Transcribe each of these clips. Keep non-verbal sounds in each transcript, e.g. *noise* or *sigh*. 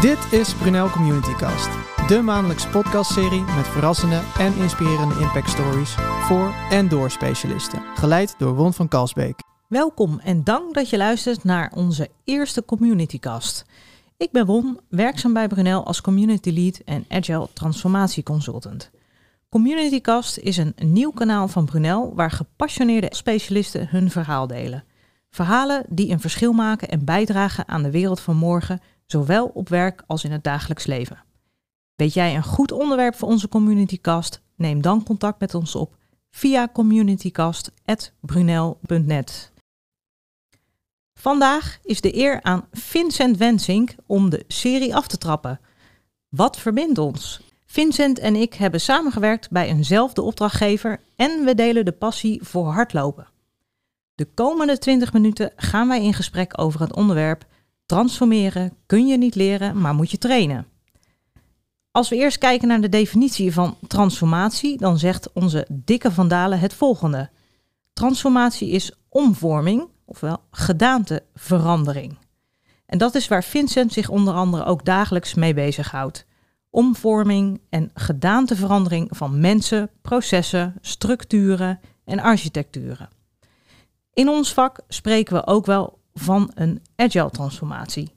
Dit is Brunel Communitycast, de maandelijkse podcastserie met verrassende en inspirerende impact stories voor en door specialisten, geleid door Won van Kalsbeek. Welkom en dank dat je luistert naar onze eerste Communitycast. Ik ben Won, werkzaam bij Brunel als Community Lead en Agile Transformatie Consultant. Communitycast is een nieuw kanaal van Brunel waar gepassioneerde specialisten hun verhaal delen. Verhalen die een verschil maken en bijdragen aan de wereld van morgen, zowel op werk als in het dagelijks leven. Weet jij een goed onderwerp voor onze Communitycast? Neem dan contact met ons op via communitycast.brunel.net. Vandaag is de eer aan Vincent Wensink om de serie af te trappen. Wat verbindt ons? Vincent en ik hebben samengewerkt bij eenzelfde opdrachtgever en we delen de passie voor hardlopen. De komende 20 minuten gaan wij in gesprek over het onderwerp transformeren kun je niet leren, maar moet je trainen. Als we eerst kijken naar de definitie van transformatie, dan zegt onze dikke Vandalen het volgende. Transformatie is omvorming, ofwel gedaanteverandering. En dat is waar Vincent zich onder andere ook dagelijks mee bezighoudt. Omvorming en gedaanteverandering van mensen, processen, structuren en architecturen. In ons vak spreken we ook wel van een agile transformatie.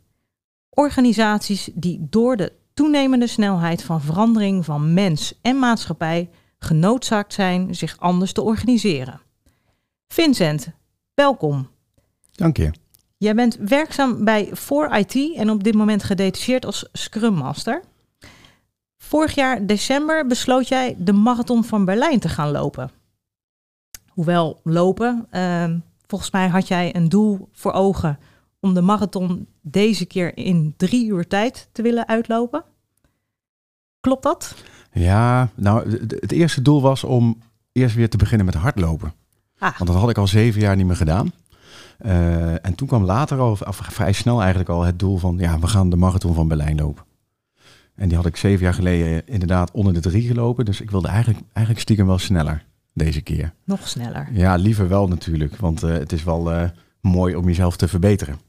Organisaties die door de toenemende snelheid van verandering van mens en maatschappij genoodzaakt zijn zich anders te organiseren. Vincent, welkom. Dank je. Jij bent werkzaam bij 4IT en op dit moment gedetacheerd als Scrum Master. Vorig jaar december besloot jij de Marathon van Berlijn te gaan lopen. Hoewel lopen, uh, volgens mij had jij een doel voor ogen om de marathon deze keer in drie uur tijd te willen uitlopen. Klopt dat? Ja, nou, het eerste doel was om eerst weer te beginnen met hardlopen. Ah. Want dat had ik al zeven jaar niet meer gedaan. Uh, en toen kwam later al, of vrij snel eigenlijk al, het doel van, ja, we gaan de marathon van Berlijn lopen. En die had ik zeven jaar geleden inderdaad onder de drie gelopen. Dus ik wilde eigenlijk, eigenlijk stiekem wel sneller deze keer. Nog sneller? Ja, liever wel natuurlijk. Want uh, het is wel uh, mooi om jezelf te verbeteren.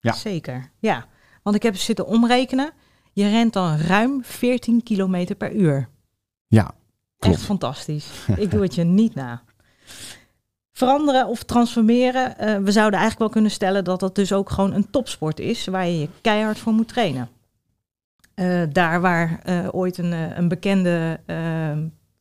Ja. Zeker, ja. Want ik heb zitten omrekenen. Je rent dan ruim 14 kilometer per uur. Ja, klopt. Echt fantastisch. *laughs* ik doe het je niet na. Veranderen of transformeren, uh, we zouden eigenlijk wel kunnen stellen dat dat dus ook gewoon een topsport is, waar je je keihard voor moet trainen. Uh, daar waar uh, ooit een, een bekende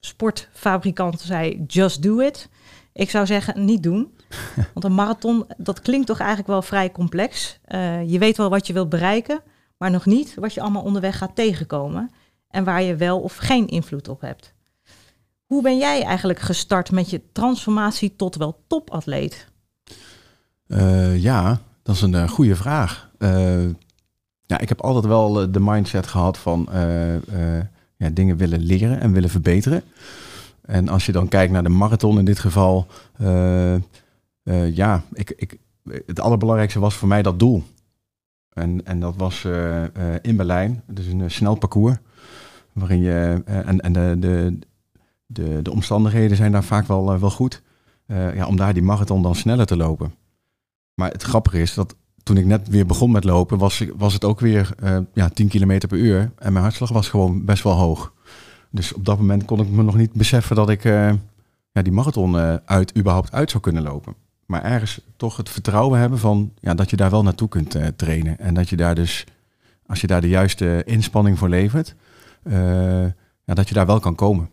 sportfabrikant zei, just do it. Ik zou zeggen, niet doen. *laughs* Want een marathon, dat klinkt toch eigenlijk wel vrij complex. je weet wel wat je wilt bereiken, maar nog niet wat je allemaal onderweg gaat tegenkomen. En waar je wel of geen invloed op hebt. Hoe ben jij eigenlijk gestart met je transformatie tot wel topatleet? Uh, ja, dat is een uh, goede vraag. Ja, ik heb altijd wel de mindset gehad van ja, dingen willen leren en willen verbeteren. En als je dan kijkt naar de marathon in dit geval, ja, ik, ik, het allerbelangrijkste was voor mij dat doel. En, en dat was in Berlijn, dus een snel parcours. Waarin je, en, en de, de, de, de omstandigheden zijn daar vaak wel, wel goed. Ja, om daar die marathon dan sneller te lopen. Maar het grappige is dat toen ik net weer begon met lopen, was, was het ook weer uh, ja, 10 kilometer per uur. En mijn hartslag was gewoon best wel hoog. Dus op dat moment kon ik me nog niet beseffen dat ik ja, die marathon uit, überhaupt uit zou kunnen lopen. Maar ergens toch het vertrouwen hebben van ja, dat je daar wel naartoe kunt trainen. En dat je daar dus, als je daar de juiste inspanning voor levert, ja, dat je daar wel kan komen.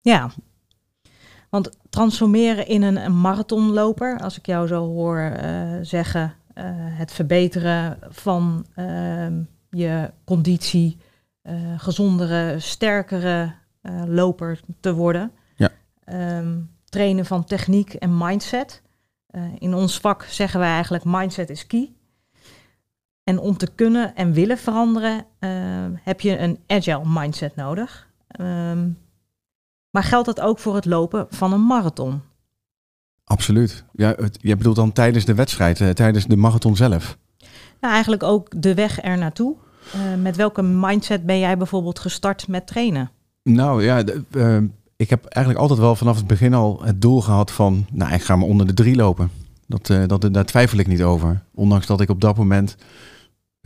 Ja, want transformeren in een, marathonloper, als ik jou zo hoor uh, zeggen, uh, het verbeteren van uh, je conditie, gezondere, sterkere loper te worden. Ja. Um, trainen van techniek en mindset. in ons vak zeggen wij eigenlijk mindset is key. En om te kunnen en willen veranderen, heb je een agile mindset nodig. Um, maar geldt dat ook voor het lopen van een marathon? Absoluut. Ja, het, je bedoelt dan tijdens de wedstrijd, uh, tijdens de marathon zelf? Nou, eigenlijk ook de weg er naartoe. Uh, met welke mindset ben jij bijvoorbeeld gestart met trainen? Nou ja, de, uh, ik heb eigenlijk altijd wel vanaf het begin al het doel gehad van, nou, ik ga maar onder de drie lopen. Dat, dat, daar twijfel ik niet over. Ondanks dat ik op dat moment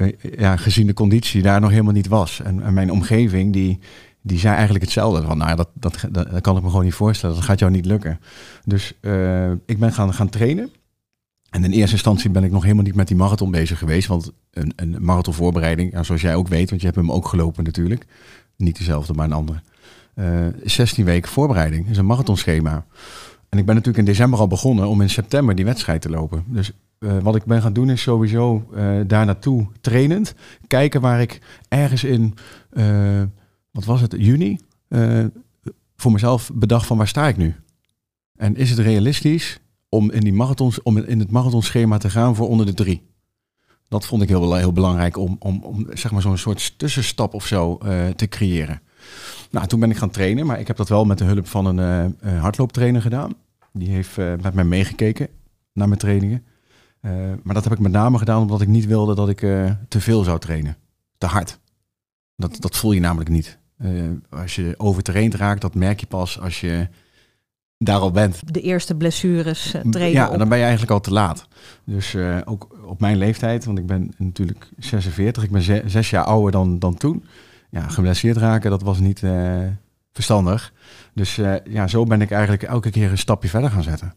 eh, ja, gezien de conditie daar nog helemaal niet was. En, en mijn omgeving die, die zei eigenlijk hetzelfde. Van, nou, dat, dat, dat, kan ik me gewoon niet voorstellen. Dat gaat jou niet lukken. Dus eh, ik ben gaan, gaan trainen. En in eerste instantie ben ik nog helemaal niet met die marathon bezig geweest. Want een, een marathonvoorbereiding, zoals jij ook weet, want je hebt hem ook gelopen natuurlijk. Niet dezelfde, maar een andere. Uh, 16 weken voorbereiding is een marathonschema. En ik ben natuurlijk in december al begonnen om in september die wedstrijd te lopen. Dus uh, wat ik ben gaan doen is sowieso uh, daar naartoe trainend. Kijken waar ik ergens in, wat was het, juni, voor mezelf bedacht van waar sta ik nu? En is het realistisch om in, die marathons, om in het marathonschema te gaan voor onder de drie? Dat vond ik heel, heel belangrijk om, om, om zeg maar zo'n soort tussenstap of zo te creëren. Nou, toen ben ik gaan trainen, maar ik heb dat wel met de hulp van een hardlooptrainer gedaan. Die heeft met mij meegekeken naar mijn trainingen. Maar dat heb ik met name gedaan omdat ik niet wilde dat ik te veel zou trainen. Te hard. Dat, dat voel je namelijk niet. Uh, als je overtraind raakt, dat merk je pas als je daar al bent. De eerste blessures trainen Ja, op. dan ben je eigenlijk al te laat. Dus ook op mijn leeftijd, want ik ben natuurlijk 46, ik ben ze zes jaar ouder dan, dan toen. Ja, geblesseerd raken, dat was niet verstandig. Dus ja, zo ben ik eigenlijk elke keer een stapje verder gaan zetten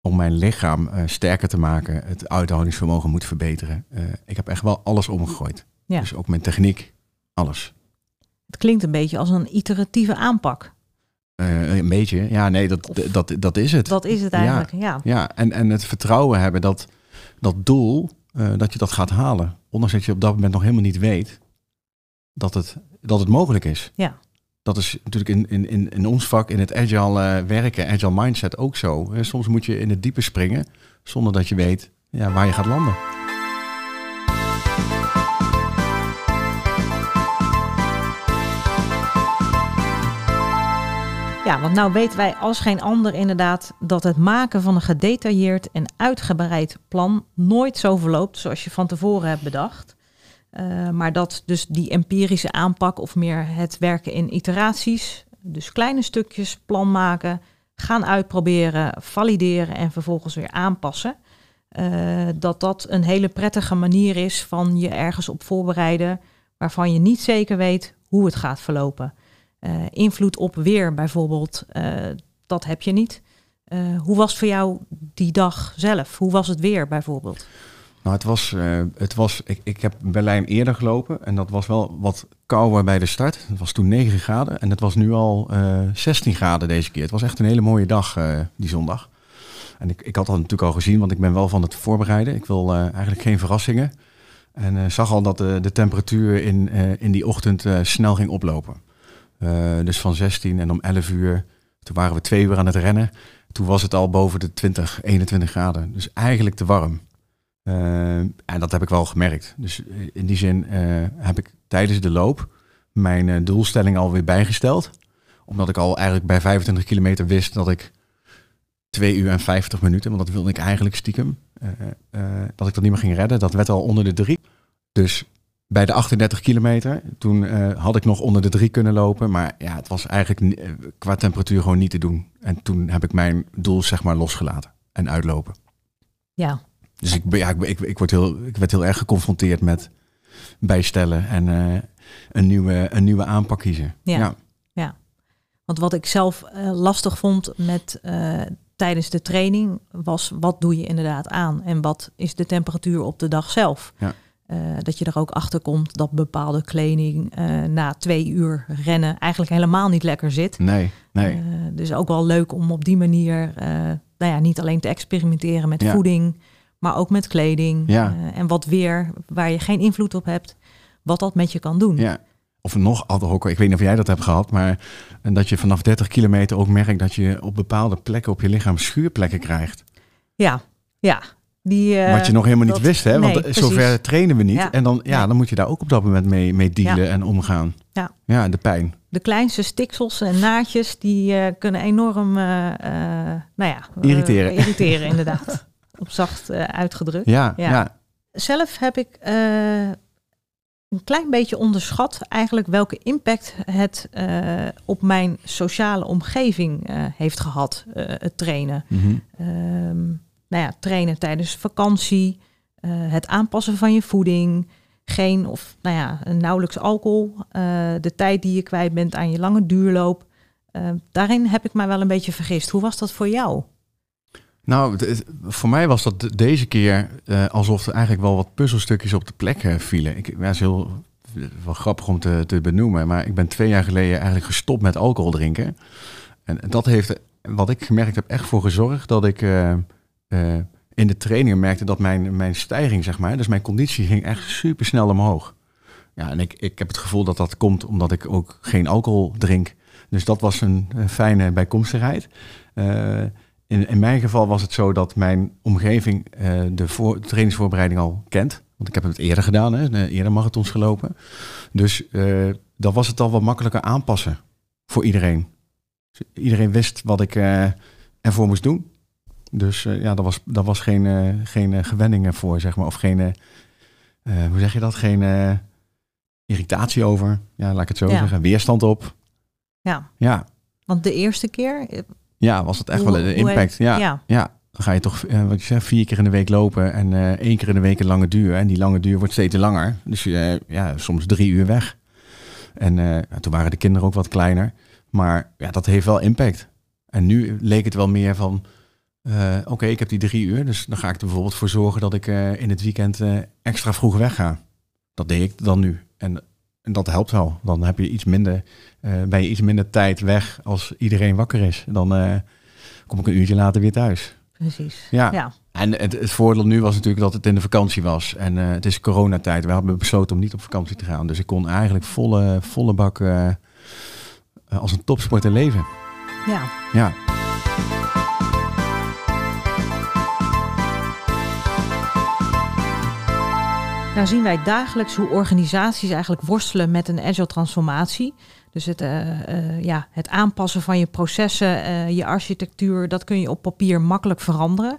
om mijn lichaam sterker te maken, het uithoudingsvermogen moet verbeteren. Ik heb echt wel alles omgegooid. Ja. Dus ook mijn techniek, alles. Klinkt een beetje als een iteratieve aanpak. Uh, een beetje, ja, nee, dat, of, dat, dat is het. Dat is het eigenlijk, ja. Ja, ja en, en het vertrouwen hebben dat dat doel, dat je dat gaat halen. Ondanks dat je op dat moment nog helemaal niet weet dat het, dat het mogelijk is. Ja dat is natuurlijk in, in, in, in ons vak, in het agile uh, werken, agile mindset ook zo. Soms moet je in het diepe springen zonder dat je weet ja, waar je gaat landen. Want nou weten wij als geen ander inderdaad dat het maken van een gedetailleerd en uitgebreid plan nooit zo verloopt zoals je van tevoren hebt bedacht. Uh, maar dat dus die empirische aanpak of meer het werken in iteraties, dus kleine stukjes plan maken, gaan uitproberen, valideren en vervolgens weer aanpassen. Uh, dat dat een hele prettige manier is van je ergens op voorbereiden waarvan je niet zeker weet hoe het gaat verlopen. Uh, invloed op weer bijvoorbeeld, dat heb je niet. hoe was voor jou die dag zelf? Hoe was het weer bijvoorbeeld? Nou, het was, het was ik, ik heb Berlijn eerder gelopen en dat was wel wat kouder bij de start. Het was toen 9 graden en het was nu al uh, eh, 16 graden deze keer. Het was echt een hele mooie dag die zondag. En ik, ik had dat natuurlijk al gezien, want ik ben wel van het voorbereiden. Ik wil eigenlijk geen verrassingen. En zag al dat de, de temperatuur in, in die ochtend snel ging oplopen. Dus van 16 en om 11 uur, toen waren we twee uur aan het rennen. Toen was het al boven de 20, 21 graden. Dus eigenlijk te warm. Uh, en dat heb ik wel gemerkt. Dus in die zin heb ik tijdens de loop mijn doelstelling alweer bijgesteld. Omdat ik al eigenlijk bij 25 kilometer wist dat ik 2 uur en 50 minuten, want dat wilde ik eigenlijk stiekem, dat ik dat niet meer ging redden. Dat werd al onder de drie. Dus bij de 38 kilometer, toen had ik nog onder de drie kunnen lopen. Maar ja, het was eigenlijk qua temperatuur gewoon niet te doen. En toen heb ik mijn doel zeg maar losgelaten en uitlopen. Ja, dus ik, ja, ik, ik, ik, word heel, ik werd heel erg geconfronteerd met bijstellen en uh, een, nieuwe, een nieuwe aanpak kiezen. Ja, ja. ja. Want wat ik zelf lastig vond met tijdens de training was wat doe je inderdaad aan en wat is de temperatuur op de dag zelf. Ja. Dat je er ook achter komt dat bepaalde kleding na twee uur rennen eigenlijk helemaal niet lekker zit. Nee, nee. dus ook wel leuk om op die manier nou ja, niet alleen te experimenteren met ja. voeding, maar ook met kleding ja. en wat weer waar je geen invloed op hebt, wat dat met je kan doen. Ja. Of nog ad hoc, ik weet niet of jij dat hebt gehad, maar en dat je vanaf 30 kilometer ook merkt dat je op bepaalde plekken op je lichaam schuurplekken krijgt. Ja, ja. Die, uh, Wat je nog helemaal niet wist, hè? Want nee, zover trainen we niet. Ja. En dan, ja, dan moet je daar ook op dat moment mee, mee dealen ja. en omgaan. Ja. ja, de pijn. De kleinste stiksels en naadjes, die uh, kunnen enorm, nou ja... irriteren. irriteren, *laughs* inderdaad. op zacht uitgedrukt. Ja, ja, Zelf heb ik een klein beetje onderschat eigenlijk welke impact het uh, op mijn sociale omgeving heeft gehad, het trainen. Mm -hmm. um, nou ja, trainen tijdens vakantie, eh, het aanpassen van je voeding, geen of nou ja, nauwelijks alcohol, eh, de tijd die je kwijt bent aan je lange duurloop. Eh, daarin heb ik mij wel een beetje vergist. Hoe was dat voor jou? Nou, voor mij was dat de- deze keer alsof er eigenlijk wel wat puzzelstukjes op de plek vielen. Ik, ja, is heel wel grappig om te, te benoemen, maar ik ben twee jaar geleden eigenlijk gestopt met alcohol drinken. En dat heeft, wat ik gemerkt heb, echt voor gezorgd dat ik eh, in de trainingen merkte dat mijn, mijn stijging, zeg maar, dus mijn conditie ging echt super snel omhoog. Ja, en ik, ik heb het gevoel dat dat komt omdat ik ook geen alcohol drink. Dus dat was een, fijne bijkomstigheid. Eh, in, in mijn geval was het zo dat mijn omgeving eh, de, voor, trainingsvoorbereiding al kent. Want ik heb het eerder gedaan, hè, eerder marathons gelopen. Dus eh, dan was het al wat makkelijker aanpassen voor iedereen. Dus iedereen wist wat ik ervoor moest doen. Dus eh, ja, daar was, daar was geen, eh, geen eh, gewenningen voor, zeg maar. Of geen, hoe zeg je dat? Geen irritatie over. Ja, laat ik het zo Ja. zeggen. Weerstand op. Ja, Ja, want de eerste keer. ja was het echt hoe- wel een impact. Ja, ja. ja, dan ga je toch, wat je zegt, vier keer in de week lopen en één keer in de week een lange duur. En die lange duur wordt steeds langer. Dus ja, soms drie uur weg. En toen waren de kinderen ook wat kleiner. Maar ja, dat heeft wel impact. En nu leek het wel meer van, eh, oké, ik heb die drie uur. Dus dan ga ik er bijvoorbeeld voor zorgen dat ik eh, in het weekend eh, extra vroeg wegga. Dat deed ik dan nu. En, en dat helpt wel. Dan heb je iets minder, ben je iets minder tijd weg als iedereen wakker is. Dan kom ik een uurtje later weer thuis. Precies. Ja. ja. En het, het voordeel nu was natuurlijk dat het in de vakantie was. En het is coronatijd. We hebben besloten om niet op vakantie te gaan. Dus ik kon eigenlijk volle, volle bak als een topsporter leven. ja. Ja. Nou zien wij dagelijks hoe organisaties eigenlijk worstelen met een agile transformatie. Dus het, eh, eh, ja, het aanpassen van je processen, eh, je architectuur, dat kun je op papier makkelijk veranderen.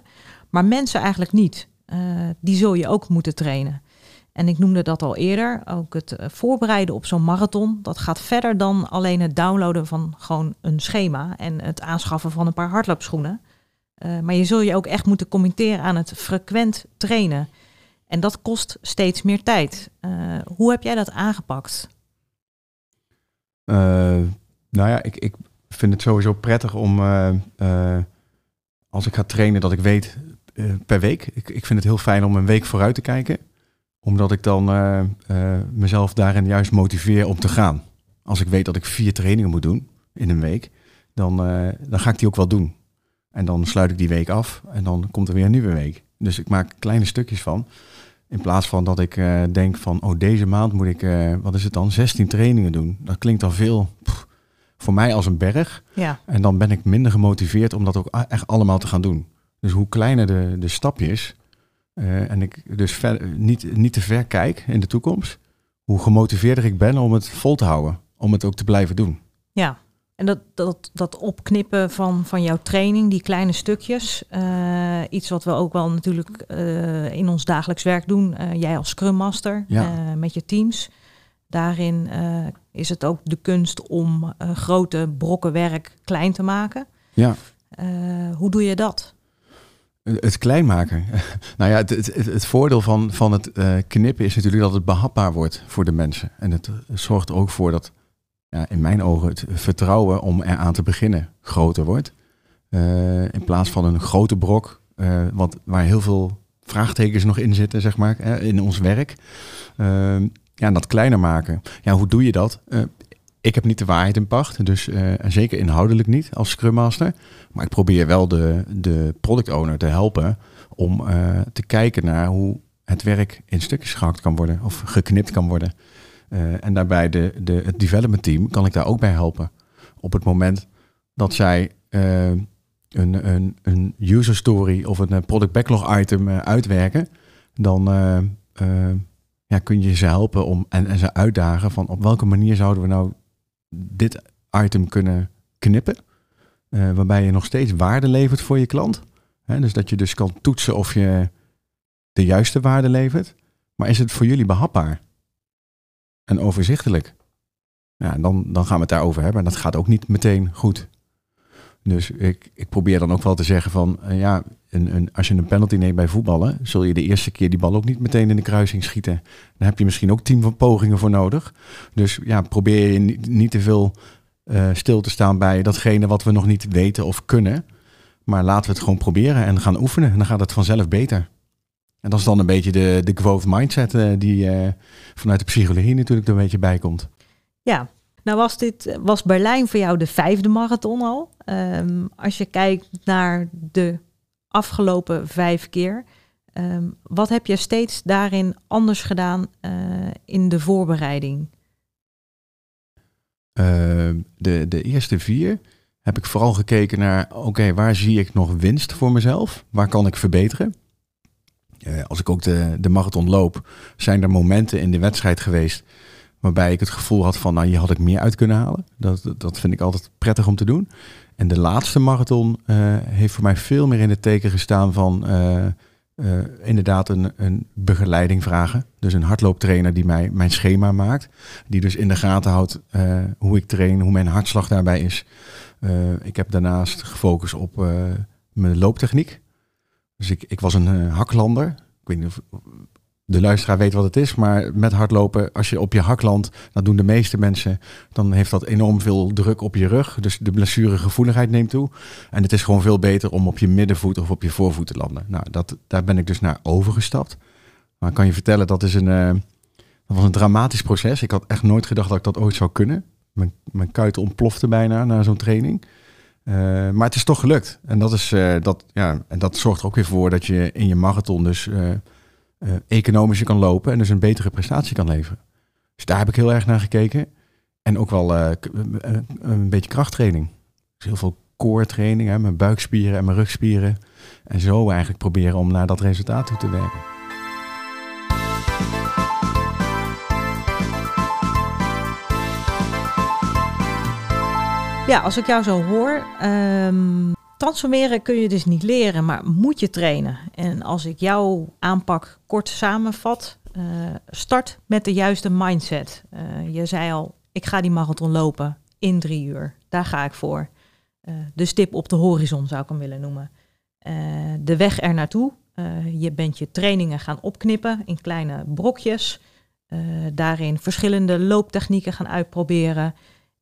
Maar mensen eigenlijk niet. Die zul je ook moeten trainen. En ik noemde dat al eerder, ook het voorbereiden op zo'n marathon. Dat gaat verder dan alleen het downloaden van gewoon een schema en het aanschaffen van een paar hardloopschoenen. Maar je zul je ook echt moeten committeren aan het frequent trainen. En dat kost steeds meer tijd. Eh, hoe heb jij dat aangepakt? Eh, nou ja, ik, ik vind het sowieso prettig om eh, als ik ga trainen dat ik weet per week. Ik, ik vind het heel fijn om een week vooruit te kijken. Omdat ik dan mezelf daarin juist motiveer om te gaan. Als ik weet dat ik vier trainingen moet doen in een week, dan, dan ga ik die ook wel doen. En dan sluit ik die week af en dan komt er weer een nieuwe week. Dus ik maak kleine stukjes van. In plaats van dat ik eh, denk van, oh deze maand moet ik, eh, wat is het dan, 16 trainingen doen. Dat klinkt dan veel pff, voor mij als een berg. Ja, En dan ben ik minder gemotiveerd om dat ook echt allemaal te gaan doen. Dus hoe kleiner de, de stapjes, eh, en ik dus ver, niet, niet te ver kijk in de toekomst, hoe gemotiveerder ik ben om het vol te houden. Om het ook te blijven doen. ja. En dat, dat, dat opknippen van, van jouw training, die kleine stukjes. eh, iets wat we ook wel natuurlijk eh, in ons dagelijks werk doen. Eh, jij als Scrum Master Ja. met je teams. Daarin is het ook de kunst om grote brokken werk klein te maken. Ja. Hoe doe je dat? Het klein maken. *laughs* nou ja, het, het, het, voordeel van, van het knippen is natuurlijk dat het behapbaar wordt voor de mensen. En het zorgt er ook voor dat, in mijn ogen, het vertrouwen om eraan te beginnen groter wordt. Eh, in plaats van een grote brok, eh, wat, waar heel veel vraagtekens nog in zitten, zeg maar, eh, in ons werk. Eh, ja, dat kleiner maken. Ja, hoe doe je dat? Ik heb niet de waarheid in pacht, dus zeker inhoudelijk niet als Scrum Master. Maar ik probeer wel de, de product owner te helpen om te kijken naar hoe het werk in stukjes gehakt kan worden of geknipt kan worden. Eh, en daarbij de, de, het development team kan ik daar ook bij helpen. Op het moment dat zij eh, een, een, een user story of een eh, product backlog item uitwerken, dan ja, kun je ze helpen om, en, en ze uitdagen van op welke manier zouden we nou dit item kunnen knippen. waarbij je nog steeds waarde levert voor je klant. Dus dat je dus kan toetsen of je de juiste waarde levert. Maar is het voor jullie behapbaar? En overzichtelijk? Ja, dan, dan gaan we het daarover hebben. En dat gaat ook niet meteen goed. Dus ik, ik probeer dan ook wel te zeggen van, eh, ja, een, een, als je een penalty neemt bij voetballen, zul je de eerste keer die bal ook niet meteen in de kruising schieten. Dan heb je misschien ook tien van pogingen voor nodig. Dus ja, probeer je niet, te veel eh, stil te staan bij datgene wat we nog niet weten of kunnen. Maar laten we het gewoon proberen en gaan oefenen. En dan gaat het vanzelf beter. En dat is dan een beetje de, de growth mindset uh, die uh, vanuit de psychologie natuurlijk er een beetje bij komt. Ja, nou was dit was Berlijn voor jou de vijfde marathon al. Um, als je kijkt naar de afgelopen vijf keer, um, wat heb je steeds daarin anders gedaan uh, in de voorbereiding? de, de eerste vier heb ik vooral gekeken naar, oké, okay, waar zie ik nog winst voor mezelf? Waar kan ik verbeteren? Uh, als ik ook de, de marathon loop, zijn er momenten in de wedstrijd geweest waarbij ik het gevoel had van, nou, hier had ik meer uit kunnen halen. Dat, dat vind ik altijd prettig om te doen. En de laatste marathon uh, heeft voor mij veel meer in het teken gestaan van uh, inderdaad een, een begeleiding vragen. Dus een hardlooptrainer die mij mijn schema maakt. Die dus in de gaten houdt hoe ik train, hoe mijn hartslag daarbij is. ik heb daarnaast gefocust op mijn looptechniek. Dus ik, ik was een haklander. Ik weet niet of, de luisteraar weet wat het is, maar met hardlopen, als je op je hak landt, dat doen de meeste mensen, dan heeft dat enorm veel druk op je rug. Dus de blessuregevoeligheid neemt toe. En het is gewoon veel beter om op je middenvoet of op je voorvoet te landen. Nou, dat, daar ben ik dus naar overgestapt. Maar ik kan je vertellen, dat, is een, uh, dat was een dramatisch proces. Ik had echt nooit gedacht dat ik dat ooit zou kunnen. Mijn, mijn kuiten ontplofte bijna na zo'n training. Uh, maar het is toch gelukt. En dat, is, uh, dat, ja, en dat zorgt er ook weer voor dat je in je marathon dus uh, economischer kan lopen en dus een betere prestatie kan leveren. Dus daar heb ik heel erg naar gekeken. En ook wel een beetje krachttraining. Dus heel veel core training, hè, mijn buikspieren en mijn rugspieren. En zo eigenlijk proberen om naar dat resultaat toe te werken. Ja, als ik jou zo hoor, um, Transformeren kun je dus niet leren, maar moet je trainen. En als ik jouw aanpak kort samenvat, uh, start met de juiste mindset. Uh, je zei al, ik ga die marathon lopen in drie uur. Daar ga ik voor. Uh, de stip op de horizon zou ik hem willen noemen. de weg er naartoe. je bent je trainingen gaan opknippen in kleine brokjes. daarin verschillende looptechnieken gaan uitproberen.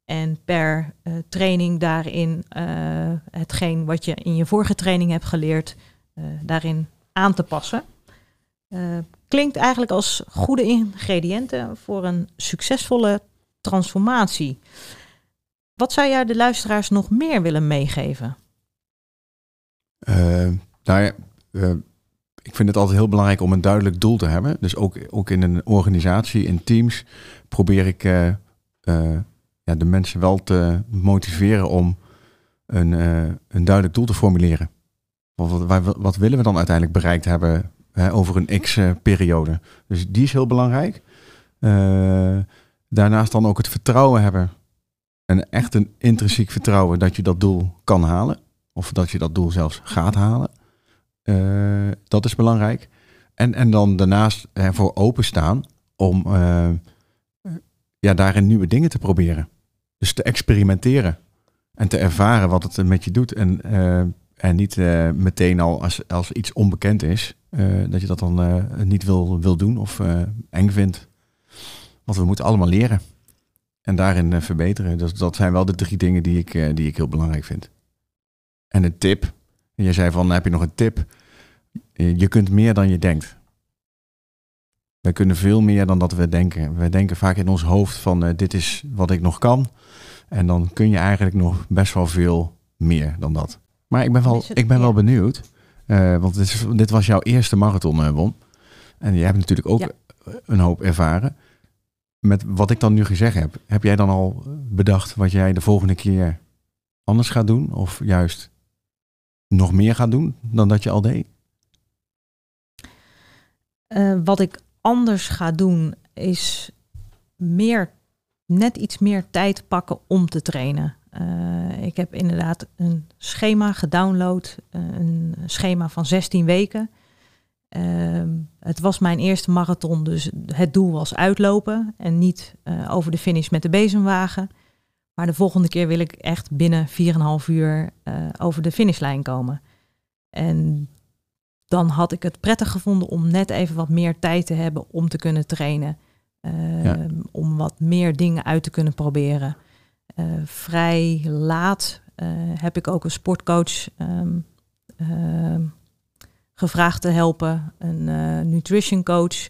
En per uh, training daarin uh, hetgeen wat je in je vorige training hebt geleerd, uh, daarin aan te passen. klinkt eigenlijk als goede ingrediënten voor een succesvolle transformatie. Wat zou jij de luisteraars nog meer willen meegeven? nou ik vind het altijd heel belangrijk om een duidelijk doel te hebben. Dus ook, ook in een organisatie, in teams, probeer ik ja, de mensen wel te motiveren om een, uh, een duidelijk doel te formuleren. Wat, wat, wat, willen we dan uiteindelijk bereikt hebben hè, over een x-periode? dus die is heel belangrijk. Uh, daarnaast dan ook het vertrouwen hebben. En echt een intrinsiek vertrouwen dat je dat doel kan halen. Of dat je dat doel zelfs gaat halen. Uh, dat is belangrijk. En, en dan daarnaast ervoor openstaan om ja, daarin nieuwe dingen te proberen. Dus te experimenteren en te ervaren wat het met je doet. En, uh, en niet uh, meteen al als, als iets onbekend is, uh, dat je dat dan niet wil, wil doen of eng vindt. Want we moeten allemaal leren en daarin verbeteren. Dus dat zijn wel de drie dingen die ik, die ik heel belangrijk vind. En een tip. Je zei van, heb je nog een tip? Je kunt meer dan je denkt. Wij kunnen veel meer dan dat we denken. We denken vaak in ons hoofd van uh, dit is wat ik nog kan. En dan kun je eigenlijk nog best wel veel meer dan dat. Maar ik ben wel, ik ben wel benieuwd. Uh, want dit, is, dit, was jouw eerste marathon, uh, Won. En je hebt natuurlijk ook ja. een hoop ervaren. Met wat ik dan nu gezegd heb, heb jij dan al bedacht wat jij de volgende keer anders gaat doen? Of juist nog meer gaat doen dan dat je al deed? Uh, wat ik anders ga doen, is meer, net iets meer tijd pakken om te trainen. Uh, ik heb inderdaad een schema gedownload, uh, een schema van 16 weken. Uh, het was mijn eerste marathon, dus het doel was uitlopen en niet uh, over de finish met de bezemwagen. Maar de volgende keer wil ik echt binnen 4,5 uur over de finishlijn komen. En dan had ik het prettig gevonden om net even wat meer tijd te hebben om te kunnen trainen. Uh, Om wat meer dingen uit te kunnen proberen. Uh, vrij laat heb ik ook een sportcoach um, gevraagd te helpen, een uh, nutrition coach,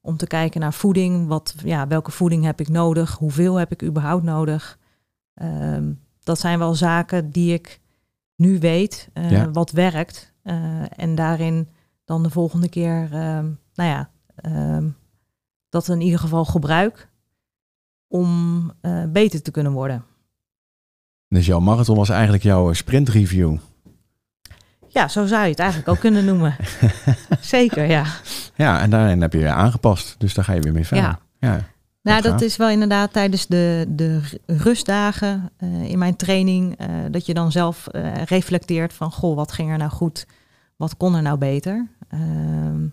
om te kijken naar voeding. Wat, ja, welke voeding heb ik nodig? Hoeveel heb ik überhaupt nodig? Um, dat zijn wel zaken die ik nu weet ja. wat werkt. Uh, en daarin dan de volgende keer, um, nou ja, um, dat in ieder geval gebruik om beter te kunnen worden. Dus jouw marathon was eigenlijk jouw sprintreview. Ja, zo zou je het eigenlijk ook kunnen noemen. *laughs* Zeker, ja. Ja, en daarin heb je je aangepast. Dus daar ga je weer mee verder. Ja. ja nou, dat is wel inderdaad tijdens de, de rustdagen uh, in mijn training. Uh, dat je dan zelf uh, reflecteert van, goh, wat ging er nou goed? Wat kon er nou beter? Ehm,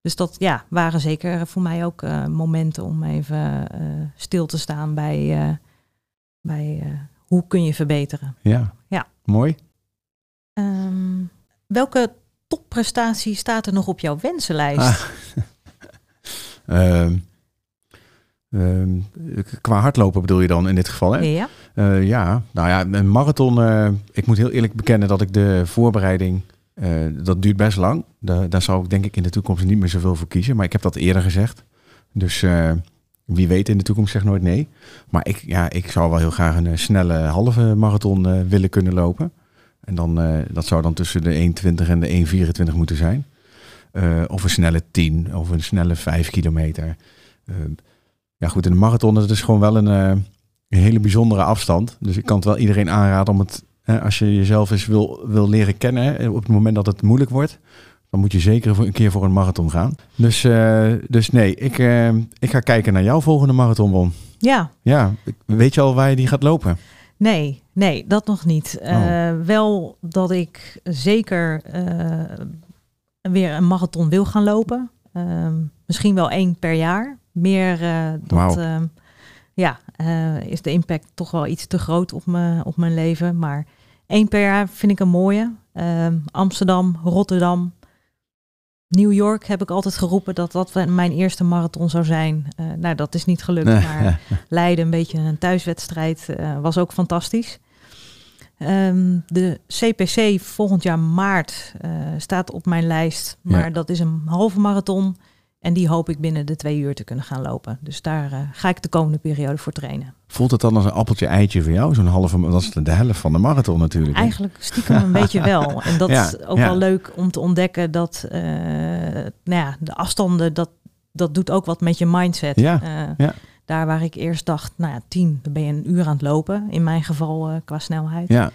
dus dat ja, waren zeker voor mij ook momenten om even stil te staan bij, bij hoe kun je verbeteren. Ja, ja. mooi. Um, welke topprestatie staat er nog op jouw wensenlijst? Ah. um, *laughs* um, qua hardlopen bedoel je dan in dit geval, hè? Ja. Uh, ja, nou ja, een marathon. Uh, ik moet heel eerlijk bekennen dat ik de voorbereiding. Uh, dat duurt best lang. Da daar zou ik denk ik in de toekomst niet meer zoveel voor kiezen. Maar ik heb dat eerder gezegd. Dus wie weet in de toekomst zegt nooit nee. Maar ik, ja, ik zou wel heel graag een snelle halve marathon willen kunnen lopen. En dan, dat zou dan tussen de 1,20 en de 1,24 moeten zijn. Of een snelle 10 of een snelle 5 kilometer. Ja goed, in de marathon dat is gewoon wel een, een, hele bijzondere afstand. Dus ik kan het wel iedereen aanraden om het, als je jezelf eens wil, wil leren kennen, op het moment dat het moeilijk wordt, dan moet je zeker voor een keer voor een marathon gaan. Dus, dus nee, ik, ik ga kijken naar jouw volgende marathonwon. Ja. Ja, weet je al waar je die gaat lopen? Nee, nee, dat nog niet. Oh. Uh, wel dat ik zeker weer een marathon wil gaan lopen. Uh, misschien wel één per jaar. Meer uh, dat, wow. ja, is de impact toch wel iets te groot op, me, op mijn leven. Maar één per jaar vind ik een mooie. Ehm, Amsterdam, Rotterdam, New York heb ik altijd geroepen dat dat mijn eerste marathon zou zijn. Uh, nou, dat is niet gelukt, maar *laughs* Leiden, een beetje een thuiswedstrijd, was ook fantastisch. Um, de CPC volgend jaar maart uh, staat op mijn lijst, maar ja. dat is een halve marathon. En die hoop ik binnen de twee uur te kunnen gaan lopen. Dus daar uh, ga ik de komende periode voor trainen. Voelt het dan als een appeltje eitje voor jou? Zo'n halve, dat is de helft van de marathon natuurlijk. Hè? Eigenlijk stiekem een *laughs* beetje wel. En dat ja, is ook ja. wel leuk om te ontdekken dat uh, nou ja, de afstanden, dat, dat doet ook wat met je mindset. Ja, uh, ja. Daar waar ik eerst dacht, nou ja, tien, dan ben je een uur aan het lopen. In mijn geval qua snelheid. Ja.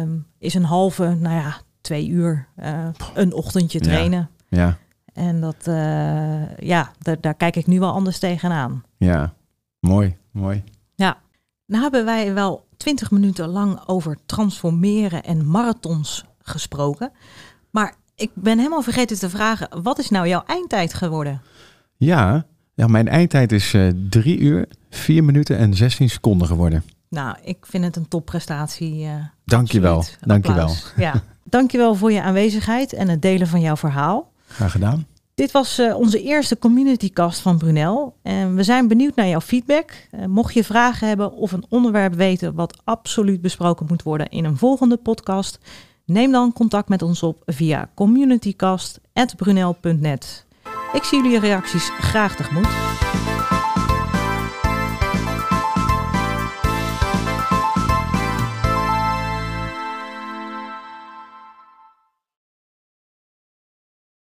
Um, is een halve, nou ja, twee uur een ochtendje trainen. ja. En dat, uh, ja, daar, daar kijk ik nu wel anders tegenaan. Ja, mooi, mooi. Ja, nou hebben wij wel twintig minuten lang over transformeren en marathons gesproken. Maar ik ben helemaal vergeten te vragen, wat is nou jouw eindtijd geworden? Ja, ja mijn eindtijd is uh, drie uur, vier minuten en 16 seconden geworden. Nou, ik vind het een topprestatie. Uh, dankjewel, dankjewel. Ja, *laughs* dankjewel voor je aanwezigheid en het delen van jouw verhaal. Graag gedaan. Dit was uh, onze eerste communitycast van Brunel. En we zijn benieuwd naar jouw feedback. Uh, mocht je vragen hebben of een onderwerp weten wat absoluut besproken moet worden in een volgende podcast, neem dan contact met ons op via communitycast.brunel.net. Ik zie jullie reacties graag tegemoet.